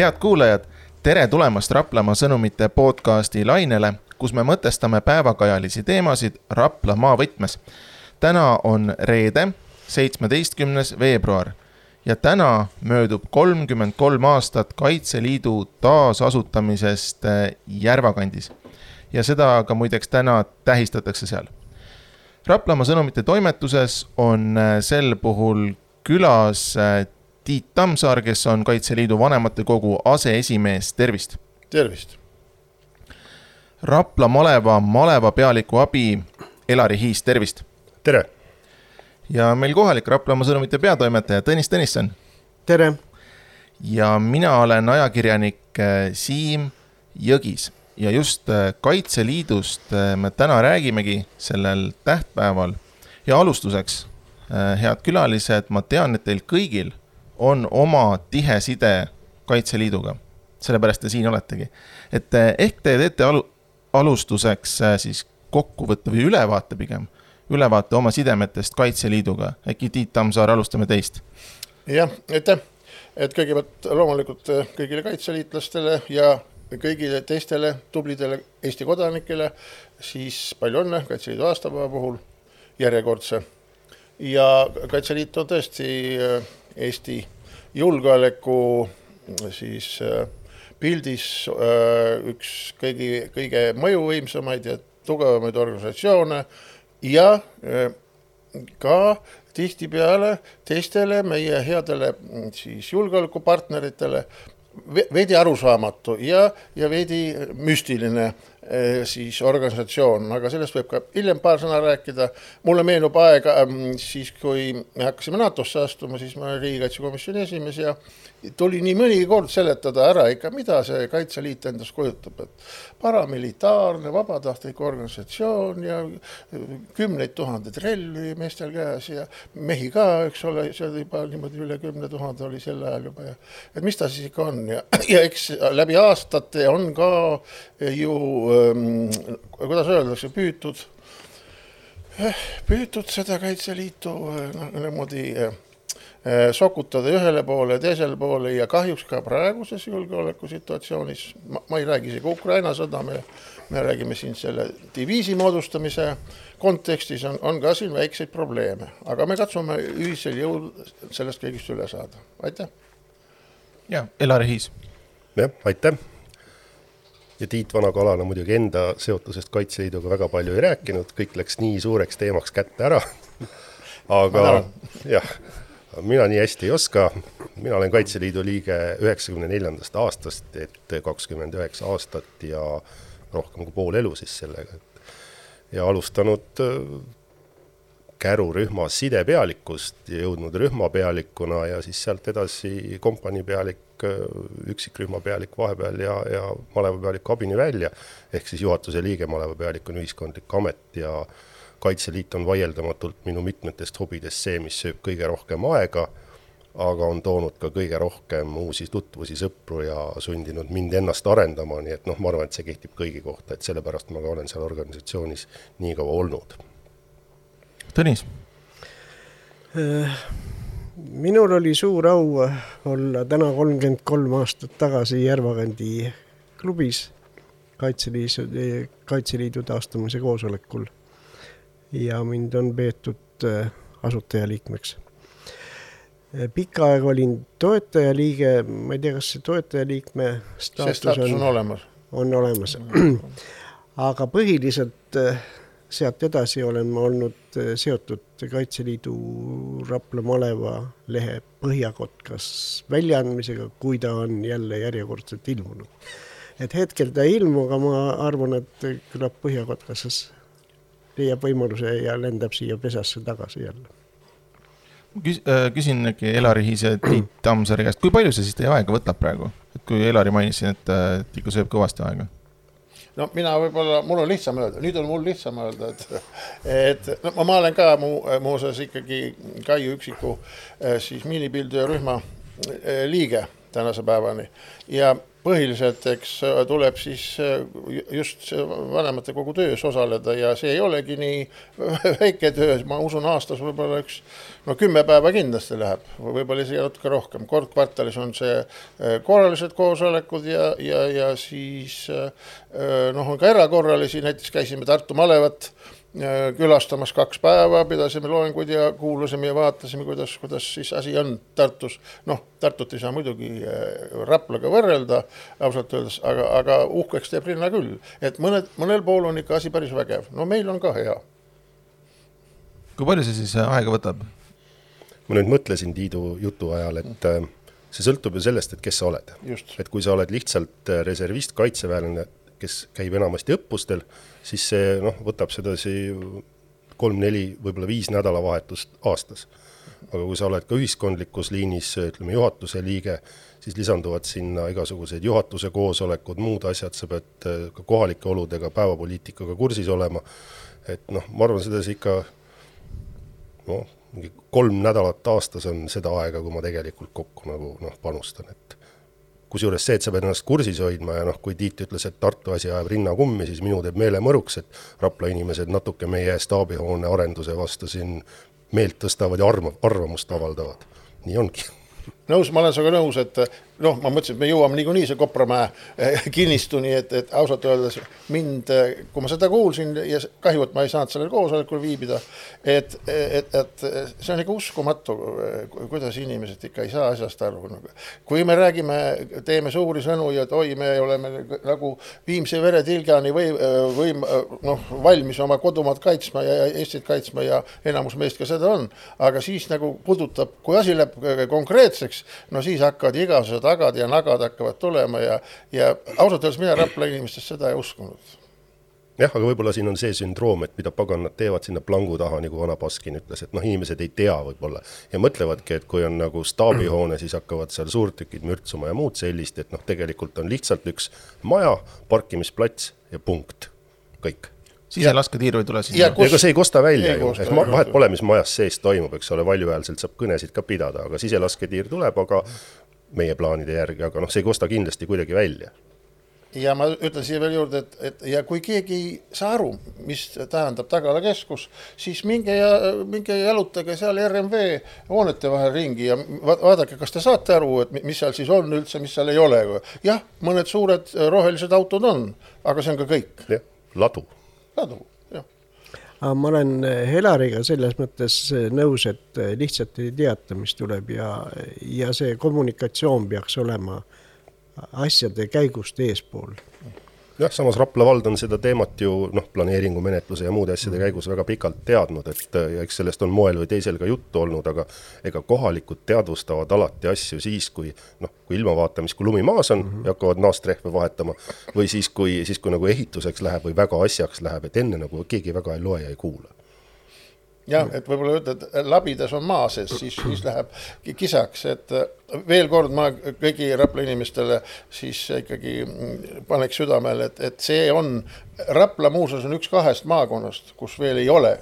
head kuulajad, tere tulemast Raplamaa sõnumite podcasti lainele, kus me mõtestame päevakajalisi teemasid Rapla maavõtmes. täna on reede, seitsmeteistkümnes veebruar ja täna möödub kolmkümmend kolm aastat Kaitseliidu taasasutamisest äh, Järvakandis. ja seda ka muideks täna tähistatakse seal. Raplamaa sõnumite toimetuses on äh, sel puhul külas äh, Tiit Tammsaar, kes on Kaitseliidu vanematekogu aseesimees, tervist. tervist. Rapla maleva malevapealiku abi Elari Hiis, tervist. tere. ja meil kohalik Raplamaa sõnumite peatoimetaja Tõnis Tõnisson. tere. ja mina olen ajakirjanik äh, Siim Jõgis ja just äh, Kaitseliidust äh, me täna räägimegi sellel tähtpäeval. ja alustuseks, head külalised, ma tean, et teil kõigil on oma tihe side Kaitseliiduga. sellepärast te siin oletegi. et eh, ehk te teete alu, alustuseks eh, siis kokkuvõtte või ülevaate pigem, ülevaate oma sidemetest Kaitseliiduga. äkki Tiit Tammsaar, alustame teist. jah, aitäh. et kõigepealt loomulikult eh, kõigile kaitseliitlastele ja kõigile teistele tublidele Eesti kodanikele, siis palju õnne Kaitseliidu aastapäeva puhul, järjekordse. ja Kaitseliit on tõesti Eesti julgeoleku siis äh, pildis äh, üks kõigi, kõige mõjuvõimsamaid ja tugevamaid organisatsioone ja äh, ka tihtipeale teistele meie headele siis julgeolekupartneritele veidi arusaamatu ja, ja veidi müstiline siis organisatsioon, aga sellest võib ka hiljem paar sõna rääkida. mulle meenub aeg ähm, siis, kui me hakkasime NATO-sse astuma, siis ma olin riigikaitsekomisjoni esimees ja tuli nii mõnigi kord seletada ära ikka, mida see Kaitseliit endast kujutab, et paramilitaarne vabatahtlik organisatsioon ja kümneid tuhandeid relvi meestel käes ja mehi ka, eks ole, seal juba niimoodi üle kümne tuhande oli sel ajal juba ja et mis ta siis ikka on ja, ja eks läbi aastate on ka ju kuidas öeldakse, püütud, eh, püütud seda Kaitseliitu noh, niimoodi äh, sokutada ühele poole, teisele poole ja kahjuks ka praeguses julgeolekusituatsioonis, ma ei räägi isegi Ukraina sõda, me, me räägime siin selle diviisi moodustamise kontekstis on, on ka siin väikseid probleeme, aga me katsume ühisel jõul sellest kõigist üle saada, aitäh. ja, Elari Hiis. jah, aitäh ja Tiit Vana-Kalana muidugi enda seotusest Kaitseliiduga väga palju ei rääkinud, kõik läks nii suureks teemaks kätte ära. aga jah, mina nii hästi ei oska. mina olen Kaitseliidu liige üheksakümne neljandast aastast, et kakskümmend üheksa aastat ja rohkem kui pool elu siis sellega. ja alustanud äh, Käru rühmas sidepealikust jõudnud rühmapealikuna ja siis sealt edasi kompaniipealik pealik, üksikrühma pealik vahepeal ja, ja malevapealiku abini välja. ehk siis juhatuse liige, malevapealik on ühiskondlik amet ja Kaitseliit on vaieldamatult minu mitmetest hobidest see, mis sööb kõige rohkem aega, aga on toonud ka kõige rohkem uusi tutvusi, sõpru ja sundinud mind ennast arendama, nii et noh, ma arvan, et see kehtib kõigi kohta, et sellepärast ma ka olen seal organisatsioonis nii kaua olnud. Tõnis äh minul oli suur au olla täna kolmkümmend kolm aastat tagasi Järvakandi klubis Kaitseliidu, Kaitseliidu taastamise koosolekul. ja mind on peetud äh, asutajaliikmeks. pikka aega olin toetajaliige, ma ei tea, kas see toetajaliikme staatus, on, on olemas. on olemas, aga põhiliselt äh, sealt edasi olen ma olnud eh, seotud Kaitseliidu Rapla maleva lehe Põhjakotkas väljaandmisega, kui ta on jälle järjekordselt ilmunud. et hetkel ta ei ilmu, aga ma arvan, et küllap Põhjakotkas leiab võimaluse ja lendab siia pesasse tagasi jälle küs-, äh, küsin äkki Elari Hiise Tiit Tammsaare käest, kui palju see siis teie aega võtab praegu? et kui Elari mainisin, et, et ikka sööb kõvasti aega no mina võib-olla, mul on lihtsam öelda, nüüd on mul lihtsam öelda, et, et no ma olen ka mu, muuseas ikkagi Kaiu üksiku eh, siis miinipildujärühma eh, liige tänase päevani. Ja põhiliselt, eks tuleb siis just vanematekogu töös osaleda ja see ei olegi nii väike töö, ma usun, aastas võib-olla üks no kümme päeva kindlasti läheb, võib-olla isegi natuke rohkem, kord kvartalis on see korralised koosolekud ja, ja, ja siis noh, on ka erakorralisi, näiteks käisime Tartu malevat külastamas kaks päeva, pidasime loenguid ja kuulasime ja vaatasime, kuidas, kuidas siis asi on Tartus. noh, Tartut ei saa muidugi äh, Raplaga võrrelda ausalt öeldes, aga, aga uhkeks teeb linna küll, et mõned, mõnel pool on ikka asi päris vägev, no meil on ka hea. kui palju see siis äh, aega võtab? ma nüüd mõtlesin Tiidu jutu ajal, et äh, see sõltub ju sellest, et kes sa oled. et kui sa oled lihtsalt reservist, kaitseväelane, kes käib enamasti õppustel siis see noh, võtab sedasi kolm-neli, võib-olla viis nädalavahetust aastas. aga kui sa oled ka ühiskondlikus liinis, ütleme juhatuse liige, siis lisanduvad sinna igasugused juhatuse koosolekud, muud asjad, sa pead äh, ka kohalike oludega, päevapoliitikaga kursis olema. et noh, ma arvan, sedasi ikka noh, mingi kolm nädalat aastas on seda aega, kui ma tegelikult kokku nagu noh, panustan, et kusjuures see, et sa pead ennast kursis hoidma ja noh, kui Tiit ütles, et Tartu asi ajab rinnakummi, siis minu teeb meele mõruks, et Rapla inimesed natuke meie staabihoone arenduse vastu siin meelt tõstavad ja arv-, arvamust avaldavad. nii ongi nõus, ma olen sinuga nõus, et noh, ma mõtlesin, et me jõuame niikuinii see Kopramäe eh, kinnistuni, et, et ausalt öeldes mind, eh, kui ma seda kuulsin ja kahju, et ma ei saanud sellel koosolekul viibida, et, et, et see on ikka uskumatu, kuidas inimesed ikka ei saa asjast aru. kui me räägime, teeme suuri sõnu ja et oi, me oleme nagu viimse veretilgani või, või noh, valmis oma kodumaad kaitsma ja Eestit kaitsma ja enamus meist ka seda on, aga siis nagu puudutab, kui asi läheb konkreetseks, no siis hakkavad igasugused tagad ja nagad hakkavad tulema ja, ja ausalt öeldes mina Rapla inimestest seda ei uskunud. Jah, aga võib-olla siin on see sündroom, et mida pagan nad teevad sinna plangu taha, nagu vana Baskin ütles, et noh, inimesed ei tea võib-olla. Ja mõtlevadki, et kui on nagu staabihoone, siis hakkavad seal suurtükid mürtsuma ja muud sellist, et noh, tegelikult on lihtsalt üks maja, parkimisplats ja punkt, kõik siselasketiiru ei tule sinna. ega see ei kosta välja ju, et vahet pole, mis majas sees toimub, eks ole, valjuhäälselt saab kõnesid ka pidada, aga siselasketiir tuleb, aga meie plaanide järgi, aga noh, see ei kosta kindlasti kuidagi välja ja ma ütlen siia veel juurde, et, et ja kui keegi ei saa aru, mis tähendab Tagala keskus, siis minge ja minge jalutage seal RMV hoonete vahel ringi ja vaadake, kas te saate aru, et mis seal siis on üldse, mis seal ei ole. jah, mõned suured rohelised autod on, aga see on ka kõik. jah, ladu. Ladu aga ma olen eh, Helariga selles mõttes eh, nõus, et eh, lihtsalt ei teata, mis tuleb ja, ja see kommunikatsioon peaks olema asjade käigust eespool jah, samas Rapla vald on seda teemat ju noh, planeeringumenetluse ja muude asjade käigus väga pikalt teadnud, et ja eks sellest on moel või teisel ka juttu olnud, aga ega kohalikud teadvustavad alati asju siis, kui noh, kui ilmavaatamis, kui lumi maas on mm -hmm. ja hakkavad naastrehve vahetama, või siis, kui, siis kui nagu ehituseks läheb või väga asjaks läheb, et enne nagu keegi väga ei loe ja ei kuula jah, et võib-olla ütled, labidas on maa sees, siis, siis läheb kisaks, et äh, veel kord ma kõigi Rapla inimestele siis ikkagi mm, paneks südamele, et, et see on, Rapla muuseas on üks kahest maakonnast, kus veel ei ole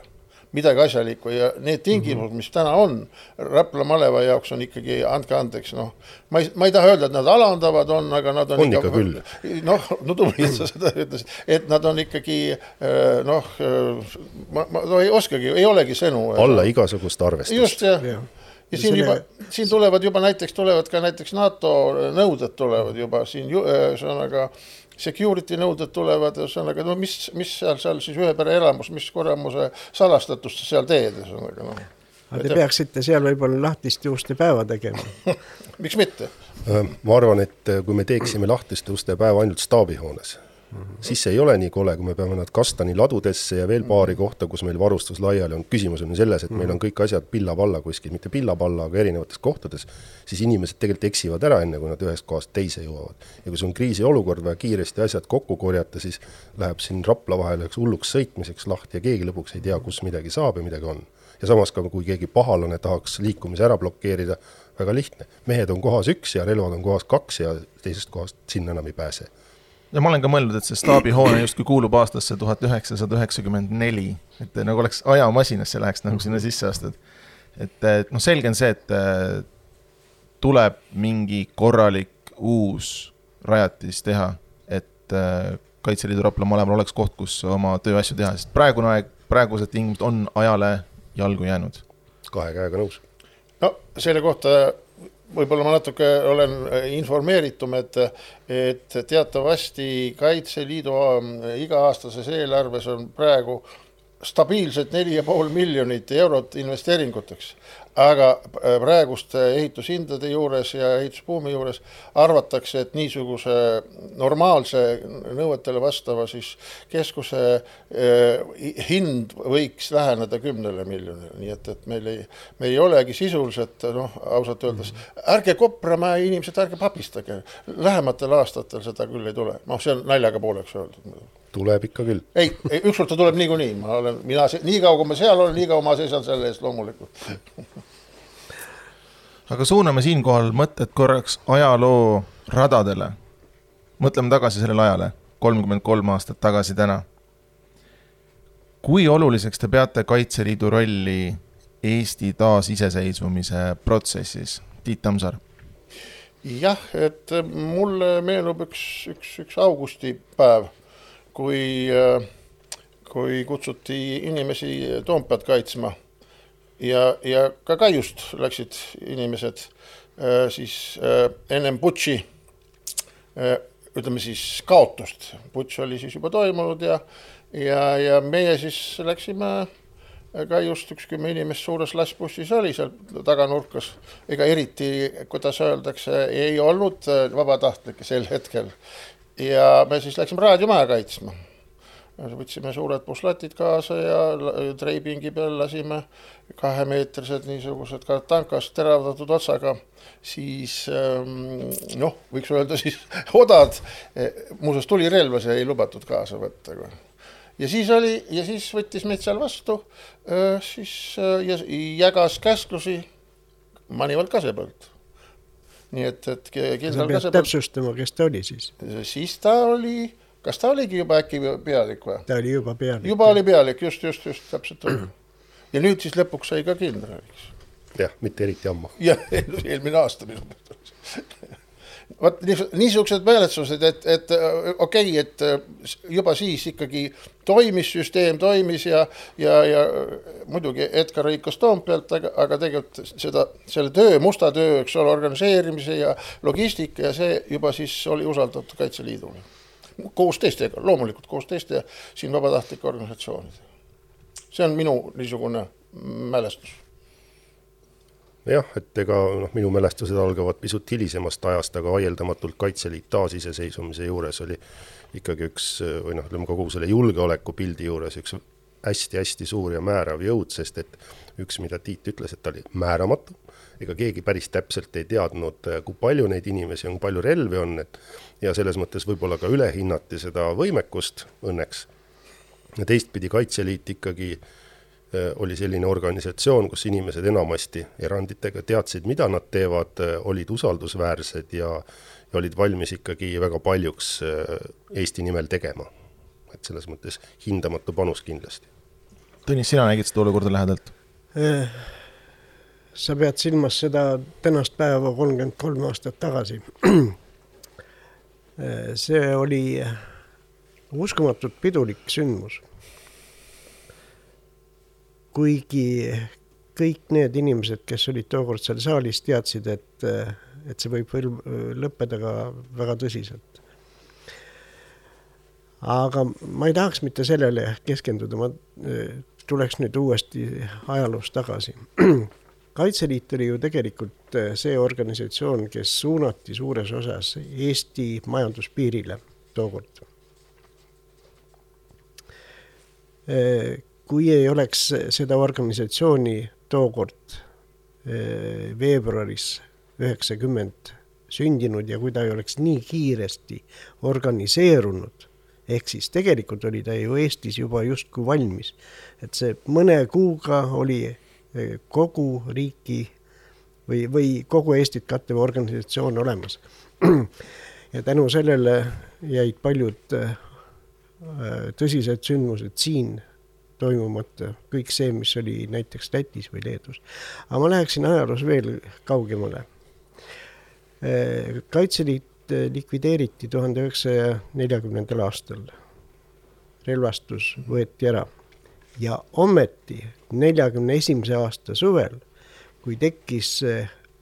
midagi asjalikku ja need tingimused, mis täna on Rapla maleva jaoks on ikkagi, andke andeks, noh, ma ei, ma ei taha öelda, et nad alandavad on, aga nad on, on ikka, ikka küll. noh, no tubli, et sa seda ütlesid, et nad on ikkagi äh, noh, äh, ma, ma no ei oskagi, ei olegi sõnu. alla igasugust arvestust. just, jah ja ja siin selle... juba, siin tulevad juba näiteks, tulevad ka näiteks NATO nõuded tulevad juba siin, ühesõnaga security nõuded tulevad, ühesõnaga no mis, mis seal, seal siis ühe pere elamus, mis kuramuse salastatust sa seal teed, ühesõnaga noh. aga te peaksite seal võib-olla lahtiste uste päeva tegema miks mitte? ma arvan, et kui me teeksime lahtiste uste päeva ainult staabihoones. Siis see ei ole nii kole, kui me peame nad kastani ladudesse ja veel paari mhm. kohta, kus meil varustus laiali on. küsimus on ju selles, et meil on kõik asjad pilla-palla kuskil, mitte pilla-palla, aga erinevates kohtades. siis inimesed tegelikult eksivad ära, enne kui nad ühest kohast teise jõuavad. ja kui sul on kriisiolukord, vaja kiiresti asjad kokku korjata, siis läheb siin Rapla vahel üheks hulluks sõitmiseks lahti ja keegi lõpuks ei tea, kus midagi saab ja midagi on. ja samas ka, kui keegi pahalane tahaks liikumise ära blokeerida, väga lihtne, mehed on kohas üks ja relvad on kohas kaks ja teisest kohast sinna enam ei pääse ja ma olen ka mõelnud, et see staabihoone justkui kuulub aastasse tuhat üheksasada üheksakümmend neli, et nagu oleks ajamasinasse läheks nagu sinna sisse astud. et, et noh, selge on see, et äh, tuleb mingi korralik uus rajatis teha, et Kaitseliidu Rapla maleval oleks koht, kus oma tööasju teha, sest praegune aeg, praegused tingimused on ajale jalgu jäänud. kahe käega nõus. no selle kohta võib-olla ma natuke olen informeeritum, et, et teatavasti Kaitseliidu iga-aastases eelarves on praegu stabiilselt neli ja pool miljonit eurot investeeringuteks aga äh, praeguste ehitushindade juures ja ehitusbuumi juures arvatakse, et niisuguse normaalse nõuetele vastava siis keskuse eh, hind võiks läheneda kümnele miljonile, nii et, et meil ei, me ei olegi sisuliselt noh, ausalt öeldes, ärge Kopramäe inimesed, ärge papistage, lähematel aastatel seda küll ei tule, noh, see on naljaga pooleks öeldud tuleb ikka küll. ei, ei, ükskord ta tuleb niikuinii, ma olen, mina, nii kaua kui ma seal olen, nii kaua ma seisan selle eest loomulikult aga suuname siinkohal mõtted korraks ajaloo radadele. mõtleme tagasi sellele ajale, kolmkümmend kolm aastat tagasi täna. kui oluliseks te peate Kaitseliidu rolli Eesti taasiseseisvumise protsessis, Tiit Tammsaar? jah, et mulle meenub üks, üks, üks augustipäev, kui, kui kutsuti inimesi Toompead kaitsma ja, ja ka Kaiust läksid inimesed äh, siis äh, ennem Butši äh, ütleme siis kaotust, Butš oli siis juba toimunud ja, ja, ja meie siis läksime Kaiust üks kümme inimest suures lastbussis oli seal taganurkas, ega eriti, kuidas öeldakse, ei olnud vabatahtlikke sel hetkel. ja me siis läksime raadiomaja kaitsma. Võtsime suured puslatid kaasa ja treipingi peal lasime kahemeetrised niisugused kartankast teravdatud otsaga, siis ähm, noh, võiks öelda siis odad, muuseas tulirelvasid ei lubatud kaasa võtta. ja siis oli ja siis võttis meid seal vastu, äh, siis äh, ja jagas käsklusi Manivald Kasepõld nii et, et kindral Kasepõld. täpsustama, kes ta oli siis? siis ta oli kas ta oligi juba äkki pealik või? ta oli juba pealik. juba oli pealik, just, just, just, täpselt oli. Ja nüüd siis lõpuks sai ka kindraliks. jah, mitte eriti ammu. jah, eelmine aasta minu meelest vot niisugused mälestused, et, et okei okay,, et juba siis ikkagi toimis süsteem, toimis ja, ja, ja muidugi Edgar lõikas Toompealt, aga, aga tegelikult seda, selle töö, musta töö, eks ole, organiseerimise ja logistika ja see juba siis oli usaldatud Kaitseliidule koos teistega, loomulikult koos teiste siin vabatahtlike organisatsioonidega. See on minu niisugune mälestus. jah, et ega noh, minu mälestused algavad pisut hilisemast ajast, aga vaieldamatult Kaitseliit taasiseseisvumise juures oli ikkagi üks või noh, ütleme kogu selle julgeolekupildi juures üks hästi-hästi suur ja määrav jõud, sest et üks, mida Tiit ütles, et ta oli määramatu, ega keegi päris täpselt ei teadnud, kui palju neid inimesi on, palju relvi on, et ja selles mõttes võib-olla ka ülehinnati seda võimekust õnneks. Ja teistpidi Kaitseliit ikkagi äh, oli selline organisatsioon, kus inimesed enamasti eranditega teadsid, mida nad teevad, äh, olid usaldusväärsed ja, ja olid valmis ikkagi väga paljuks äh, Eesti nimel tegema. et selles mõttes hindamatu panus kindlasti. Tõnis, sina nägid seda olukorda lähedalt? sa pead silmas seda tänast päeva kolmkümmend kolm aastat tagasi see oli uskumatult pidulik sündmus. kuigi kõik need inimesed, kes olid tookord seal saalis, teadsid, et, et see võib lõppeda ka väga tõsiselt. aga ma ei tahaks mitte sellele keskenduda, ma tuleks nüüd uuesti ajaloos tagasi kaitseliit oli ju tegelikult äh, see organisatsioon, kes suunati suures osas Eesti majanduspiirile tookord. Äh, kui ei oleks seda organisatsiooni tookord äh, veebruaris üheksakümmend sündinud ja kui ta ei oleks nii kiiresti organiseerunud, ehk siis tegelikult oli ta ju Eestis juba justkui valmis, et see mõne kuuga oli kogu riiki või, või kogu Eestit kattev organisatsioon olemas. ja tänu sellele jäid paljud tõsised sündmused siin toimumata, kõik see, mis oli näiteks Lätis või Leedus. aga ma läheksin ajaloos veel kaugemale. Äh, Kaitseliit likvideeriti tuhande üheksasaja neljakümnendal aastal. relvastus võeti ära ja ometi neljakümne esimese aasta suvel, kui tekkis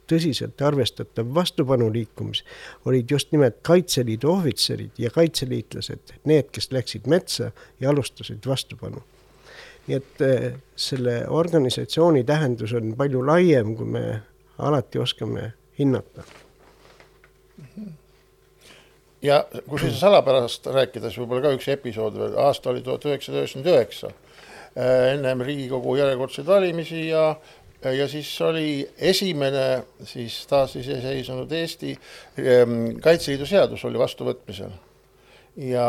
tõsiselt arvestatav vastupanuliikumis, olid just nimelt Kaitseliidu ohvitserid ja kaitseliitlased need, kes läksid metsa ja alustasid vastupanu. nii et eh, selle organisatsiooni tähendus on palju laiem, kui me alati oskame hinnata ja kui siis salapärast rääkida, siis võib-olla ka üks episood veel, aasta oli tuhat üheksasada üheksakümmend üheksa. Äh, ennem Riigikogu järjekordseid valimisi ja, ja siis oli esimene siis taasiseseisvunud Eesti ähm, Kaitseliidu seadus oli vastuvõtmisel. ja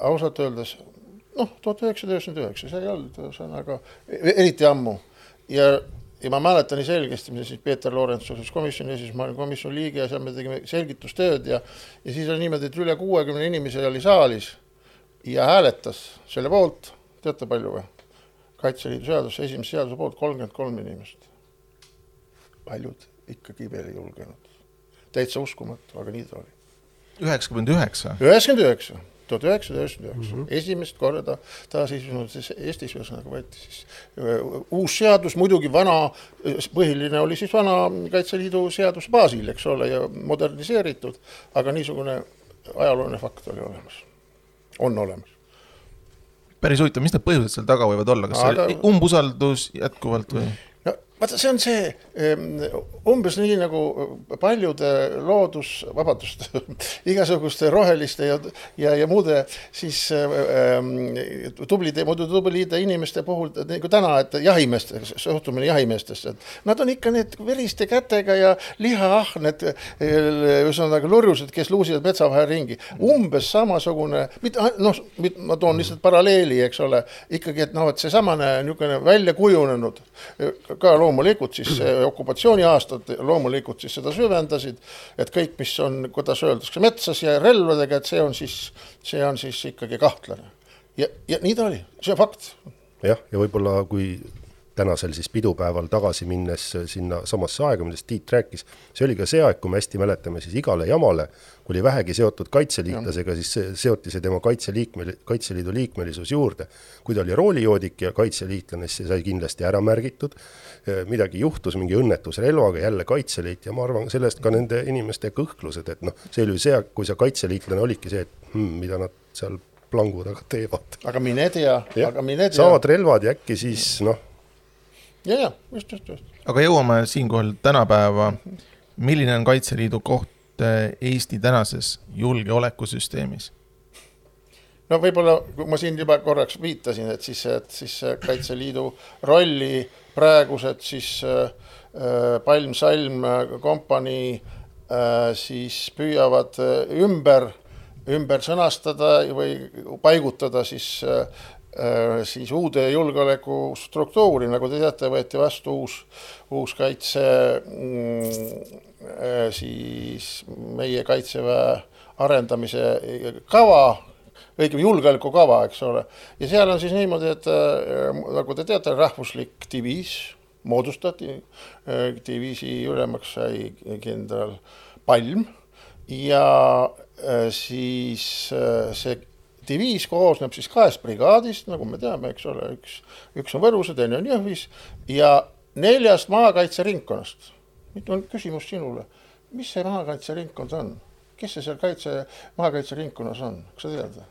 ausalt öeldes noh, tuhat üheksasada üheksakümmend üheksa, see ei olnud ühesõnaga eriti ammu ja ja ma mäletan nii selgesti, mida siis Peeter Lorents siis komisjoni esimees, ma olin komisjoni liige ja seal me tegime selgitustööd ja ja siis oli niimoodi, et üle kuuekümne inimese oli saalis ja hääletas selle poolt, teate palju või? Kaitseliidu seaduse, esimese seaduse poolt kolmkümmend kolm inimest. paljud ikkagi veel ei julgenud. täitsa uskumatu, aga nii ta oli. üheksakümmend üheksa? üheksakümmend üheksa tuhat üheksasada üheksakümmend üheksa, mhm. esimest korda taasiseseisvunud siis Eestis ühesõnaga võeti siis uus seadus, muidugi vana, põhiline oli siis vana Kaitseliidu seadus baasil, eks ole, ja moderniseeritud, aga niisugune ajalooline fakt oli olemas, on olemas päris huvitav, mis need põhjused seal taga võivad olla, kas aga... umbusaldus jätkuvalt või? Vaata, see on see umbes nii nagu paljude loodus, vabandust igasuguste roheliste ja, ja, ja muude siis ähm, tublide, muidu tublide inimeste puhul nagu täna, et jahimeeste, suhtumine jahimeestesse, et nad on ikka need veriste kätega ja lihaahned, ühesõnaga lurjused, kes luusivad metsa vahel ringi. umbes samasugune, mitte noh, ma toon lihtsalt paralleeli, eks ole, ikkagi, et noh, et seesamane niisugune välja kujunenud ka loomulikult loomulikult siis okupatsiooniaastad loomulikult siis seda süvendasid, et kõik, mis on, kuidas öeldakse, metsas ja relvadega, et see on siis, see on siis ikkagi kahtlane. ja, ja nii ta oli, see on fakt. jah, ja võib-olla kui tänasel siis pidupäeval tagasi minnes sinna samasse aega, millest Tiit rääkis, see oli ka see aeg, kui me hästi mäletame, siis igale jamale, kui oli vähegi seotud kaitseliitlasega, siis seoti see tema kaitseliikme, Kaitseliidu liikmelisus juurde. kui ta oli roolijoodik ja kaitseliitlane, siis see sai kindlasti ära märgitud, midagi juhtus, mingi õnnetus relvaga, jälle Kaitseliit ja ma arvan sellest ka nende inimeste kõhklused, et noh, see oli see, kui sa kaitseliitlane olidki see, et hmm, mida nad seal plangu taga teevad. aga mine tea, aga mine tea. saavad relvad ja äkki siis noh ja, ja just, just, just. aga jõuame siinkohal tänapäeva. milline on Kaitseliidu koht eh, Eesti tänases julgeolekusüsteemis? no võib-olla, kui ma siin juba korraks viitasin, et siis, et siis Kaitseliidu rolli praegused siis äh, Palm, Salm, kompanii äh, siis püüavad ümber, ümber sõnastada või paigutada siis Äh, siis uude julgeolekustruktuuri, nagu te teate, võeti vastu uus, uus kaitse mm, äh, siis meie kaitseväe arendamise kava, õigemini julgeolekukava, eks ole. ja seal on siis niimoodi, et äh, nagu te teate, rahvuslik diviis moodustati, diviisi ülemaks sai kindral Palm ja siis see diviis koosneb siis kahest brigaadist, nagu me teame, eks ole, üks, üks on Võrus ja teine on Jõhvis ja neljast maakaitseringkonnast. nüüd on küsimus sinule, mis see maakaitseringkond on, kes see seal kaitse, maakaitseringkonnas on, kas sa tead?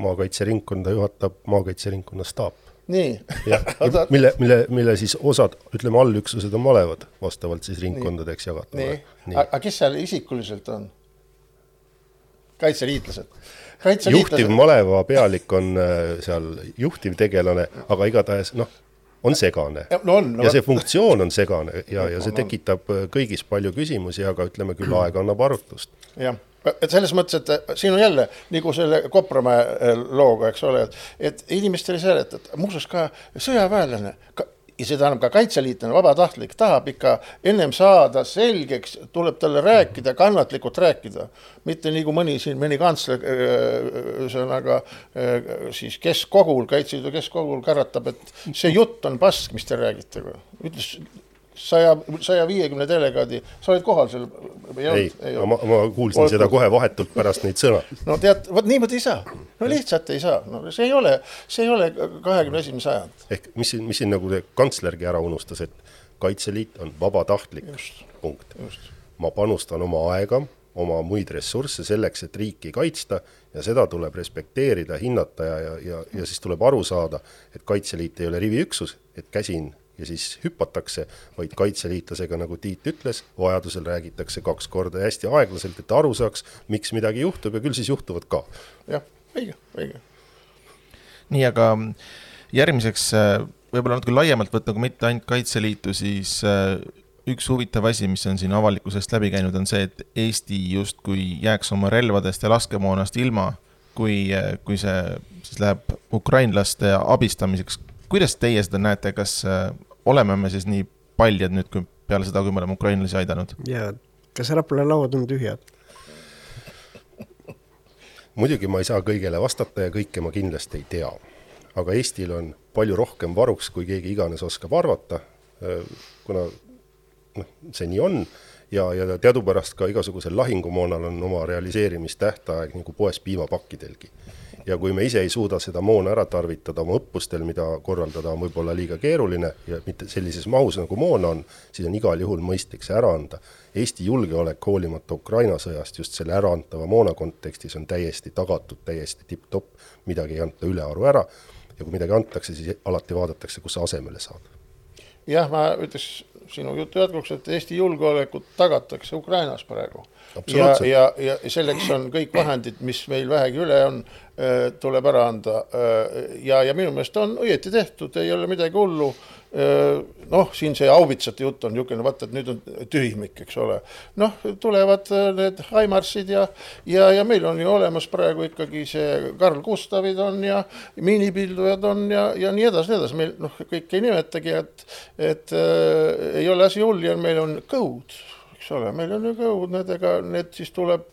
maakaitseringkonda juhatab maakaitseringkonna staap. nii. jah, mille, mille, mille siis osad, ütleme allüksused on malevad, vastavalt siis ringkondadeks jagatavad. nii, nii., aga kes seal isikuliselt on? Kaitseliitlased. Juhtiv maleva pealik on äh, seal juhtivtegelane, aga igatahes noh, on segane. No on, no, ja see funktsioon on segane ja, ja see tekitab äh, kõigis palju küsimusi, aga ütleme küll, aeg annab arutust. jah, et selles mõttes, et äh, siin on jälle nagu selle Kopramäe looga, eks ole, et inimestele seletada, muuseas ka sõjaväelane ka ja see tähendab ka kaitseliitlane, vabatahtlik tahab ikka ennem saada selgeks, tuleb talle rääkida, kannatlikult rääkida. mitte nagu mõni siin, mõni kantsler ühesõnaga siis keskkogul, Kaitseliidu keskkogul käratab, et see jutt on pask, mis te räägite. ütles saja, saja viiekümne delegaadi, sa olid kohal seal? ei, ei, ma, ma kuulsin Oled seda kohe vahetult pärast neid sõnu. no tead, vot niimoodi ei saa, no lihtsalt ei saa, no see ei ole, see ei ole kahekümne esimene sajand. ehk mis siin, mis siin nagu kantslergi ära unustas, et Kaitseliit on vabatahtlik, punkt. ma panustan oma aega, oma muid ressursse selleks, et riiki kaitsta ja seda tuleb respekteerida, hinnata ja, ja, ja, ja siis tuleb aru saada, et Kaitseliit ei ole riviüksus, et käsin ja siis hüpatakse, vaid kaitseliitlasega, nagu Tiit ütles, vajadusel räägitakse kaks korda ja hästi aeglaselt, et aru saaks, miks midagi juhtub ja küll siis juhtuvad ka. jah, õige, õige. nii, aga järgmiseks äh, võib-olla natuke laiemalt võtta, kui mitte ainult Kaitseliitu, siis äh, üks huvitav asi, mis on siin avalikkusest läbi käinud, on see, et Eesti justkui jääks oma relvadest ja laskemoonast ilma, kui, äh, kui see siis läheb ukrainlaste abistamiseks. kuidas teie seda näete, kas oleme me siis nii paljad nüüd, kui peale seda, kui me oleme ukrainlasi aidanud? ja kas Rapla lauad on tühjad? Muidugi ma ei saa kõigele vastata ja kõike ma kindlasti ei tea. aga Eestil on palju rohkem varuks, kui keegi iganes oskab arvata, kuna noh, see nii on ja, ja teadupärast ka igasugusel lahingumoonal on oma realiseerimistähtaeg nagu poes piimapakkidelgi ja kui me ise ei suuda seda moona ära tarvitada oma õppustel, mida korraldada on võib-olla liiga keeruline ja mitte sellises mahus, nagu moon on, siis on igal juhul mõistlik see ära anda. Eesti julgeolek hoolimata Ukraina sõjast just selle äraantava moona kontekstis on täiesti tagatud, täiesti tipp-topp, midagi ei anta ülearu ära ja kui midagi antakse, siis alati vaadatakse, kus sa asemele saad. jah, ma ütleks sinu jutu jätkuks, et Eesti julgeolekut tagatakse Ukrainas praegu. ja, ja, ja selleks on kõik vahendid, mis meil vähegi üle on, Äh, tuleb ära anda äh, ja, ja minu meelest on õieti tehtud, ei ole midagi hullu. Äh, noh, siin see haubitsate jutt on niisugune, vaata, et nüüd on tühimik, eks ole. noh, tulevad need Haimarsid ja, ja, ja meil on ju olemas praegu ikkagi see Karl Gustavid on ja miinipildujad on ja, ja nii edasi, nii edasi, meil noh, kõike ei nimetagi, et, et äh, ei ole asi hull ja meil on kõud eks ole, meil on ju kõud, need, ega need siis tuleb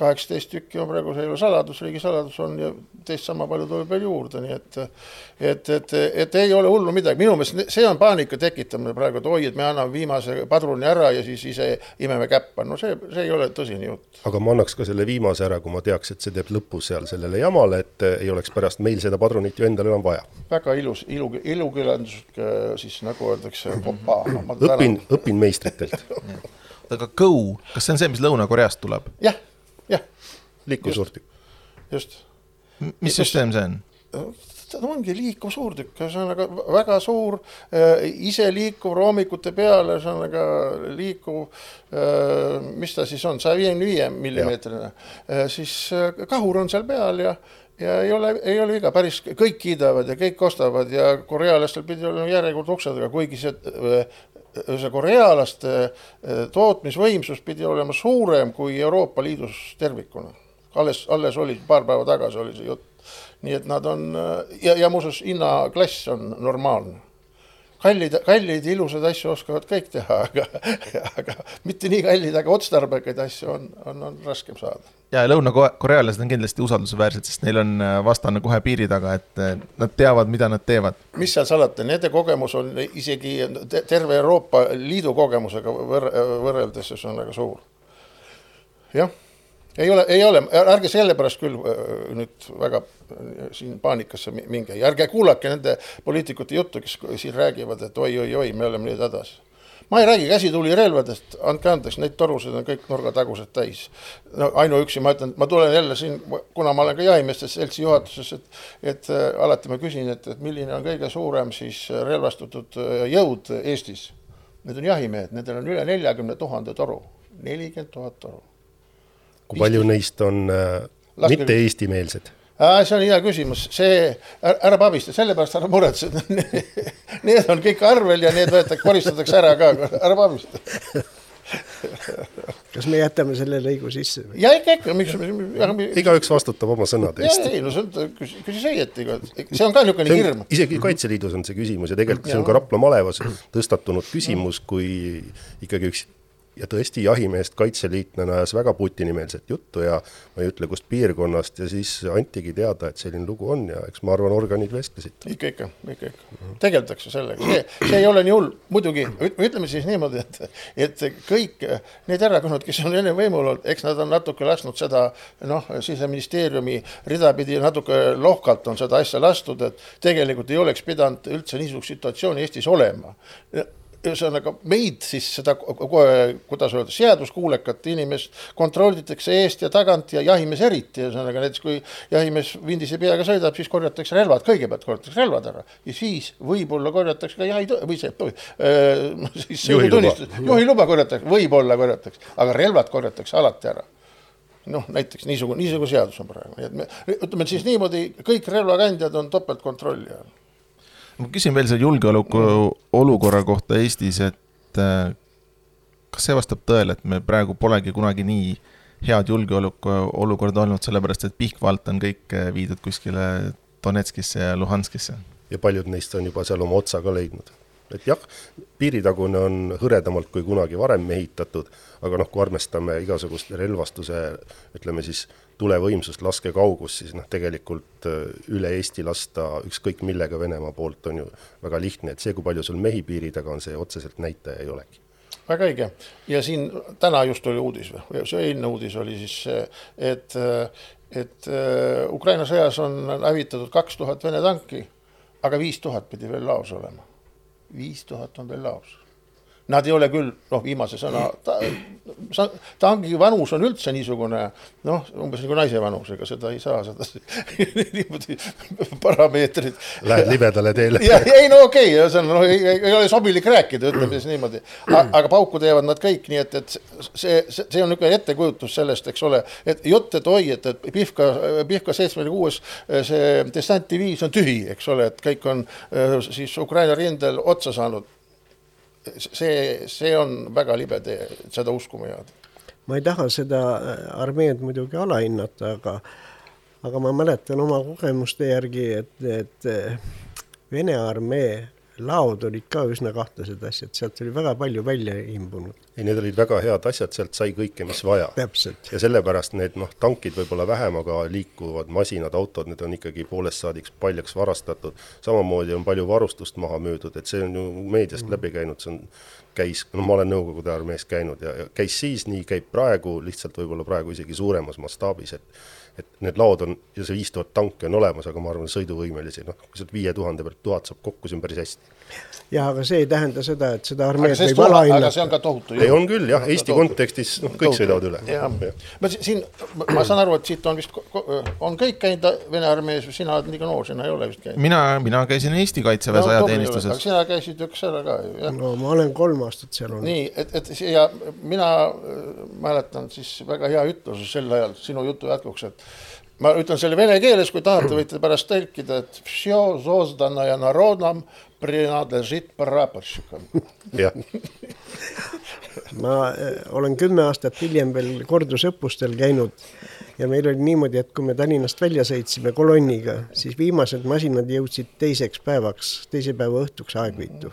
kaheksateist tükki on praegu, see ei ole saladus, riigisaladus on ja teist sama palju tuleb veel juurde, nii et et, et, et ei ole hullu midagi, minu meelest see on paanika tekitamine praegu, et oi, et me anname viimase padruni ära ja siis ise imeme käppa, no see, see ei ole tõsine jutt. aga ma annaks ka selle viimase ära, kui ma teaks, et see teeb lõpu seal sellele jamale, et ei oleks pärast meil seda padrunit ju endal enam vaja. väga ilus, ilu, ilukirjanduslik siis nagu öeldakse, õpin, õpin meistritelt aga Go, kas see on see, mis Lõuna-Koreast tuleb? jah, jah. liiklevsuurtükk. just. mis süsteem see on? ta ongi liikuv suurtükk, ühesõnaga väga suur äh,, iseliikuv roomikute peal, ühesõnaga liikuv äh,, mis ta siis on, saja viiekümne viie millimeetrine äh,, siis kahur on seal peal ja ja ei ole, ei ole viga, päris kõik kiidavad ja kõik ostavad ja korealastel pidi olema järjekord uksedega, kuigi see äh, see korealaste eh, tootmisvõimsus pidi olema suurem kui Euroopa Liidus tervikuna. alles, alles oli, paar päeva tagasi oli see jutt. nii et nad on eh, ja, ja muuseas hinnaklass on normaalne. Kallid, kalleid ja ilusaid asju oskavad kõik teha, aga, aga mitte nii kallid, aga otstarbekaid asju on, on, on raskem saada ja lõunakorealased on kindlasti usaldusväärsed, sest neil on äh, vastane kohe piiri taga, et äh, nad teavad, mida nad teevad. mis seal salata, nende kogemus on isegi terve Euroopa Liidu kogemusega võr võrreldes, väga suur. jah, ei ole, ei ole, ärge sellepärast küll äh, nüüd väga siin paanikasse minge ja ärge kuulake nende poliitikute juttu, kes siin räägivad, et oi-oi-oi, me oleme nüüd hädas ma ei räägi käsitulirelvadest, andke andeks, neid torusid on kõik nurgatagused täis. no ainuüksi ma ütlen, ma tulen jälle siin, kuna ma olen ka jahimeeste seltsi juhatuses, et, et äh, alati ma küsin, et, et milline on kõige suurem siis äh, relvastatud äh, jõud Eestis. Need on jahimehed, nendel on üle neljakümne tuhande toru, nelikümmend tuhat toru. Kui palju neist on äh, mitte eestimeelsed? see on hea küsimus, see, ära pabista, sellepärast ära muretse Need on kõik arvel ja need võetakse, koristatakse ära ka, ära pabista kas me jätame selle lõigu sisse? ja ikka, ikka, miks. igaüks vastutab oma sõnade eest. ei no see on, küsis õieti, see on ka niisugune hirm. isegi Kaitseliidus on see küsimus ja tegelikult see on ka Rapla malevas tõstatunud küsimus, kui ikkagi üks ja tõesti, jahimehest kaitseliitlane ajas väga Putini-meelset juttu ja ma ei ütle, kust piirkonnast ja siis antigi teada, et selline lugu on ja eks ma arvan, organid vestlesid. ikka, ikka, ikka, ikka, tegeldakse sellega, see, see ei ole nii hull, muidugi ütleme siis niimoodi, et, et kõik need erakonnad, kes on enne võimul olnud, eks nad on natuke lasknud seda noh, siseministeeriumi ridapidi natuke lohkalt on seda asja lastud, et tegelikult ei oleks pidanud üldse niisugust situatsiooni Eestis olema ühesõnaga meid siis seda, kuidas öelda, seaduskuulekat inimest kontrollitakse eest ja tagant ja jahimees eriti, ühesõnaga näiteks kui jahimees vindise peaga sõidab, siis korjatakse relvad, kõigepealt korjatakse relvad ära. Ja siis võib-olla korjatakse ka jahi või see äh, siis sõidutunnistus, juhiluba. korjatakse, võib-olla korjatakse, aga relvad korjatakse alati ära. Noh, näiteks niisugune, niisugune seadus on praegu, nii et me ütleme siis niimoodi, kõik relvakandjad on topeltkontrolli all ma küsin veel selle julgeoleku olukorra kohta Eestis, et äh, kas see vastab tõele, et me praegu polegi kunagi nii head julgeolekuolukorda olnud, sellepärast et Pihkva alt on kõik äh, viidud kuskile Donetskisse ja Luhanskisse? ja paljud neist on juba seal oma otsa ka leidnud. et jah, piiritagune on hõredamalt kui kunagi varem mehitatud, aga noh, kui arvestame igasugust relvastuse, ütleme siis tulevõimsust, laskekaugus, siis noh, tegelikult äh, üle Eesti lasta ükskõik millega Venemaa poolt on ju väga lihtne, et see, kui palju sul mehi piiri taga on, see otseselt näitaja ei olegi. Väga õige. Ja siin täna just oli uudis või? See eilne uudis oli siis see, et, et äh, Ukraina sõjas on hävitatud kaks tuhat Vene tanki, aga viis tuhat pidi veel laos olema. viis tuhat on veel laos Nad ei ole küll, noh, viimase sõna ta,, tangi vanus on üldse niisugune noh, umbes nagu naise vanus, ega seda ei saa, seda niimoodi parameetrid. Lähed libedale teele. ei no okei okay,, see on, noh, ei ole sobilik rääkida, ütleme siis niimoodi. aga pauku teevad nad kõik, nii et, et see, see, on niisugune ettekujutus sellest, eks ole, et jutt, et oi, et, et Pihka, Pihka seitsmekümne kuues see dessantiviis on tühi, eks ole, et kõik on siis Ukraina rindel otsa saanud see, see on väga libe tee, seda uskuma jääda. ma ei taha seda äh, armeed muidugi alahinnata, aga, aga ma mäletan oma kogemuste järgi, et, et äh, Vene armee laod olid ka üsna kahtlased asjad, sealt oli väga palju välja imbunud. ei, need olid väga head asjad, sealt sai kõike, mis vaja. ja sellepärast need noh, tankid võib-olla vähem, aga liikuvad masinad, autod, need on ikkagi poolest saadiks paljaks varastatud. samamoodi on palju varustust maha müüdud, et see on ju meediast mm. läbi käinud, see on, käis, no ma olen Nõukogude armees käinud ja, ja käis siis, nii käib praegu, lihtsalt võib-olla praegu isegi suuremas mastaabis, et et need laod on ja see viis tuhat tanki on olemas, aga ma arvan, sõiduvõimelisi, noh, kui sealt viie tuhande pealt tuhat saab kokku, see on päris hästi. Jah, aga see ei tähenda seda, et seda armeed võib alahinnata. aga see on ka tohutu ei, on küll jah, Eesti tohutu. kontekstis noh, kõik tohutu. sõidavad üle. ma siin, ma saan aru, et siit on vist, on kõik käinud Vene armees, sina oled liiga noor, sina ei ole vist käinud? mina, mina käisin Eesti Kaitseväes no, ajateenistuses. sina käisid üks ära ka ju, jah? no ma olen kolm aastat seal olnud. nii, et, et ja mina äh, mäletan siis väga hea ütlus sel ajal sinu jutu jätkuks, et ma ütlen selle vene keeles, kui tahate, võite pärast tõlkida, et jah ma eh, olen kümme aastat hiljem veel kordusõppustel käinud ja meil oli niimoodi, et kui me Tallinnast välja sõitsime kolonniga, siis viimased masinad jõudsid teiseks päevaks, teise päeva õhtuks Aegviitu.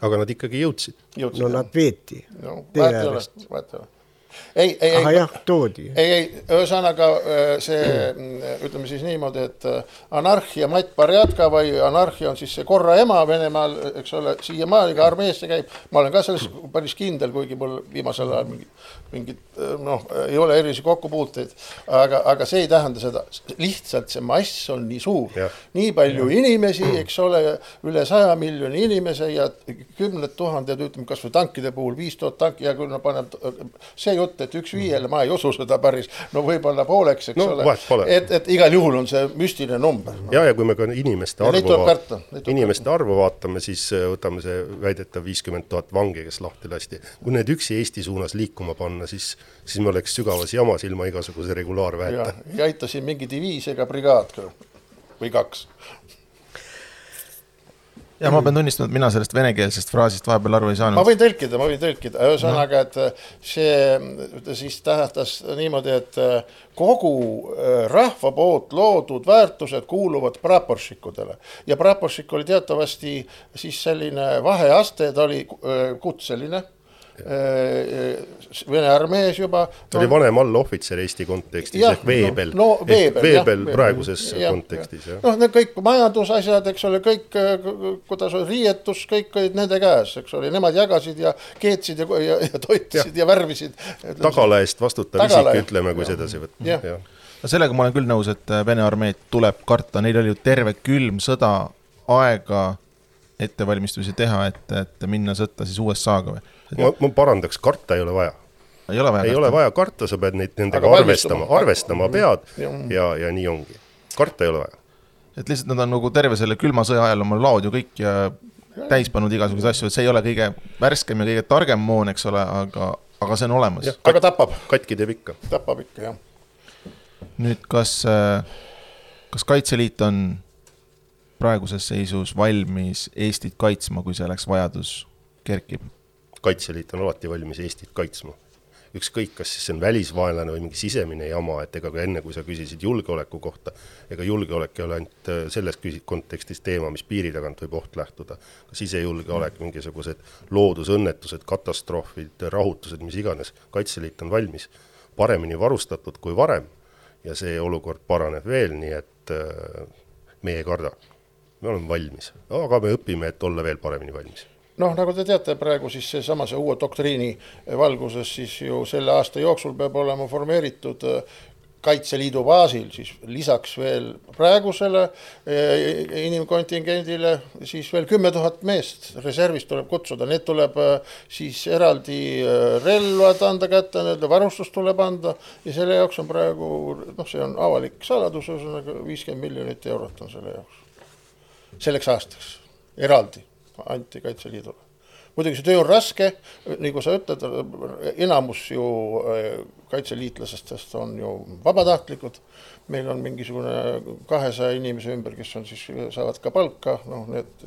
aga nad ikkagi jõudsid? no nad veeti no,. vahet ei ei ei, ei, ei, jah, toodi. ei, ei, ühesõnaga äh, see, mm, ütleme siis niimoodi, et äh, anarhia Matt Barjatka või anarhia on siis see korra ema Venemaal, eks ole, siiamaani ka armeesse käib. ma olen ka selles päris kindel, kuigi mul viimasel ajal mingit, mingit noh, ei ole erilisi kokkupuuteid, aga, aga see ei tähenda seda, lihtsalt see mass on nii suur, nii palju ja. inimesi, eks ole, üle saja miljoni inimese ja kümned tuhanded, ütleme kasvõi tankide puhul viis tuhat tanki, hea küll, no paneb see jutt et üks viiele, ma ei usu seda päris, no võib-olla pooleks, eks no, ole. et, et igal juhul on see müstiline number no.. ja, ja kui me ka inimeste arvu, vaatame, inimeste arvu vaatame, siis äh, võtame see väidetav viiskümmend tuhat vangi, kes lahti lasti. kui need üksi Eesti suunas liikuma panna, siis, siis me oleks sügavas jamas ilma igasuguse regulaarväeta. ei aita siin mingi diviis ega brigaad ka. Või kaks. Ja ma pean tunnistama, et mina sellest venekeelsest fraasist vahepeal aru ei saanud. ma võin tõlkida, ma võin tõlkida, ühesõnaga, et äh, see siis tähendas niimoodi, et äh, kogu äh, rahva poolt loodud väärtused kuuluvad praporšikudele. Ja praporšik oli teatavasti siis selline vaheaste, ta oli kutseline Vene armees juba. ta oli vanem allohvitser Eesti kontekstis Jah, ehk veebel no, no, veebel, jah, veebel veebel. praeguses Jah, kontekstis, jah. noh, need kõik majandusasjad, eks ole, kõik, kuidas oli riietus, kõik olid nende käes, eks ole, nemad jagasid ja keetsid ja, ja, ja toitsid ja, ja värvisid. tagala eest vastutav isik, ütleme, kui jah. sedasi võtta, Jah. jah. no sellega ma olen küll nõus, et äh, Vene armeed tuleb karta, neil oli ju terve külm sõda aega ettevalmistusi teha, et, et minna sõtta siis USA-ga või? Ma, ma parandaks, karta ei ole vaja. ei ole vaja ei karta? ole vaja karta, sa pead neid nendega Aga arvestama, arvestama pead Jah. ja, ja nii ongi. karta ei ole vaja. et lihtsalt nad on nagu terve selle külma sõja ajal oma laod ju kõik ja täis pannud igasuguseid asju, et see ei ole kõige värskem ja kõige targem moon, eks ole, aga, aga see on olemas aga tapab, katki teeb ikka. tapab ikka, jah. nüüd, kas, kas Kaitseliit on praeguses seisus valmis Eestit kaitsma, kui selleks vajadus kerkib? Kaitseliit on alati valmis Eestit kaitsma. ükskõik, kas siis see on välisvaenlane või mingi sisemine jama, et ega ka enne, kui sa küsisid julgeoleku kohta, ega julgeolek ei ole ainult äh, selles küsi-, kontekstis teema, mis piiri tagant võib oht lähtuda. ka sisejulgeolek, mingisugused loodusõnnetused, katastroofid, rahutused, mis iganes, Kaitseliit on valmis, paremini varustatud kui varem ja see olukord paraneb veel, nii et äh, me ei karda. me oleme valmis, aga me õpime, et olla veel paremini valmis noh, nagu te teate, praegu siis seesama see uue doktriini valguses siis ju selle aasta jooksul peab olema formeeritud äh, Kaitseliidu baasil siis lisaks veel praegusele eh, inimkontingendile siis veel kümme tuhat meest. Reservist tuleb kutsuda, need tuleb eh, siis eraldi relvad anda kätte, nende varustus tuleb anda ja selle jaoks on praegu noh, see on avalik saladus, ühesõnaga viiskümmend miljonit eurot on selle jaoks. selleks aastaks, eraldi anti Kaitseliidule muidugi see töö on raske, nagu sa ütled, enamus ju äh, kaitseliitlastest on ju vabatahtlikud. Meil on mingisugune kahesaja inimese ümber, kes on siis, saavad ka palka, noh, need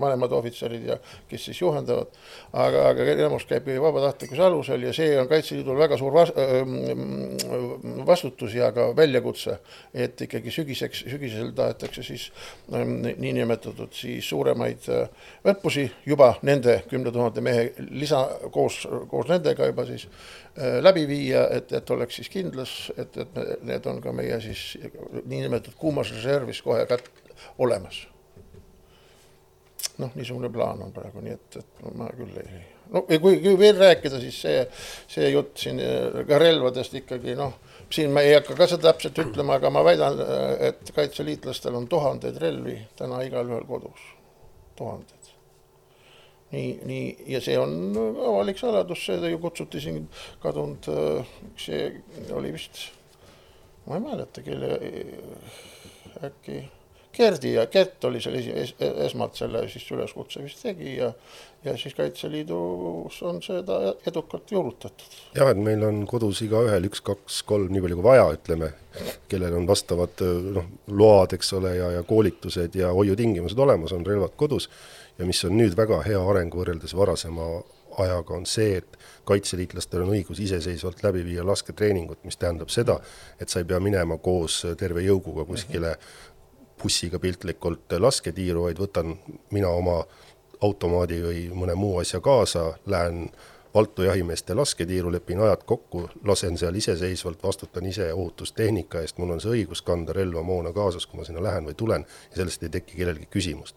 vanemad ohvitserid ja kes siis juhendavad. aga, aga enamus käib vabatahtlikkuse alusel ja see on Kaitseliidul väga suur vas- vastutus ja ka väljakutse, et ikkagi sügiseks, sügisel tahetakse siis niinimetatud siis suuremaid õppusi juba nende kümne tuhande mehe lisa koos, koos nendega juba siis läbi viia, et, et oleks siis kindlas, et, et ne- need on ka meie siis niinimetatud kuumas reservis kohe kät-, olemas. noh, niisugune plaan on praegu, nii et, et ma küll ei, no ja kui, kui veel rääkida, siis see, see jutt siin äh, ka relvadest ikkagi noh, siin ma ei hakka ka seda täpselt ütlema, aga ma väidan, et kaitseliitlastel on tuhandeid relvi täna igalühel kodus, tuhandeid. Nii, nii ja see on avalik saladus, see ju kutsuti siin kadunud, see oli vist, ma ei mäleta, kelle äkki Gerdi ja Gert oli selle es, esmalt selle siis üleskutse vist tegi ja ja siis Kaitseliidus on seda edukalt juurutatud. jah, et meil on kodus igaühel üks, kaks, kolm, nii palju kui vaja, ütleme, kellel on vastavad noh, load, eks ole, ja, ja koolitused ja hoiutingimused olemas, on relvad kodus ja mis on nüüd väga hea areng võrreldes varasema ajaga, on see, et kaitseliitlastel on õigus iseseisvalt läbi viia lasketreeningut, mis tähendab seda, et sa ei pea minema koos terve jõuguga kuskile bussiga piltlikult lasketiiru, vaid võtan mina oma automaadi või mõne muu asja kaasa, lähen Valtu jahimeeste lasketiiru, lepin ajad kokku, lasen seal iseseisvalt, vastutan ise ohutustehnika eest, mul on see õigus kanda relva, moona kaasas, kui ma sinna lähen või tulen ja sellest ei teki kellelgi küsimust.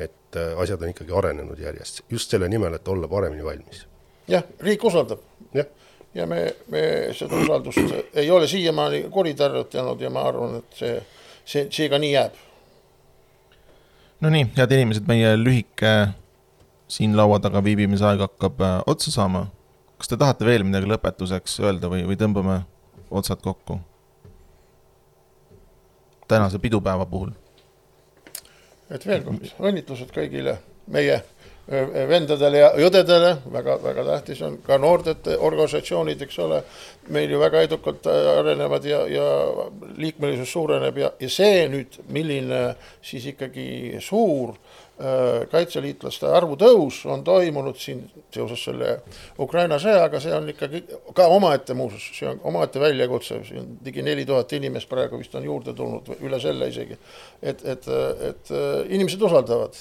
Et äh, asjad on ikkagi arenenud järjest, just selle nimel, et olla paremini valmis. jah, riik usaldab jah, ja me, me seda usaldust ei ole siiamaani kuritarvitanud ja ma arvan, et see, see, see ka nii jääb. Nonii, head inimesed, meie lühike siin laua taga viibimise aeg hakkab äh, otsa saama. kas te tahate veel midagi lõpetuseks öelda või, või tõmbame otsad kokku? tänase pidupäeva puhul. Et veel kord õnnitlused kõigile meie vendadele ja õdedele, väga-väga tähtis on ka noortete organisatsioonid, eks ole, meil ju väga edukalt arenevad ja, ja liikmelisus suureneb ja, ja see nüüd, milline siis ikkagi suur kaitseliitlaste arvu tõus on toimunud siin seoses selle Ukraina sõjaga, see on ikkagi ka omaette muuseas, see on omaette väljakutse, siin ligi neli tuhat inimest praegu vist on juurde tulnud, üle selle isegi. et, et, et inimesed usaldavad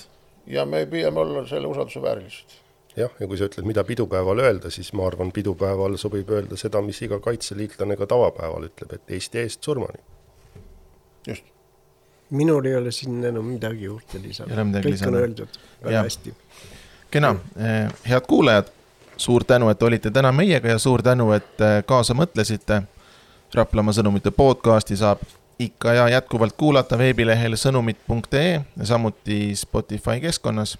ja me püüame olla selle usalduse väärilised. jah, ja kui sa ütled, mida pidupäeval öelda, siis ma arvan, pidupäeval sobib öelda seda, mis iga kaitseliitlane ka tavapäeval ütleb, et Eesti eest surmani. just. Minul ei ole siin enam midagi juurde lisada. kõik on öeldud väga ja. hästi. kena, eh, head kuulajad, suur tänu, et olite täna meiega ja suur tänu, et eh, kaasa mõtlesite. Raplamaa sõnumite podcasti saab ikka ja jätkuvalt kuulata veebilehel sõnumid.ee ja samuti Spotify keskkonnas.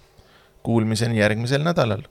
Kuulmiseni järgmisel nädalal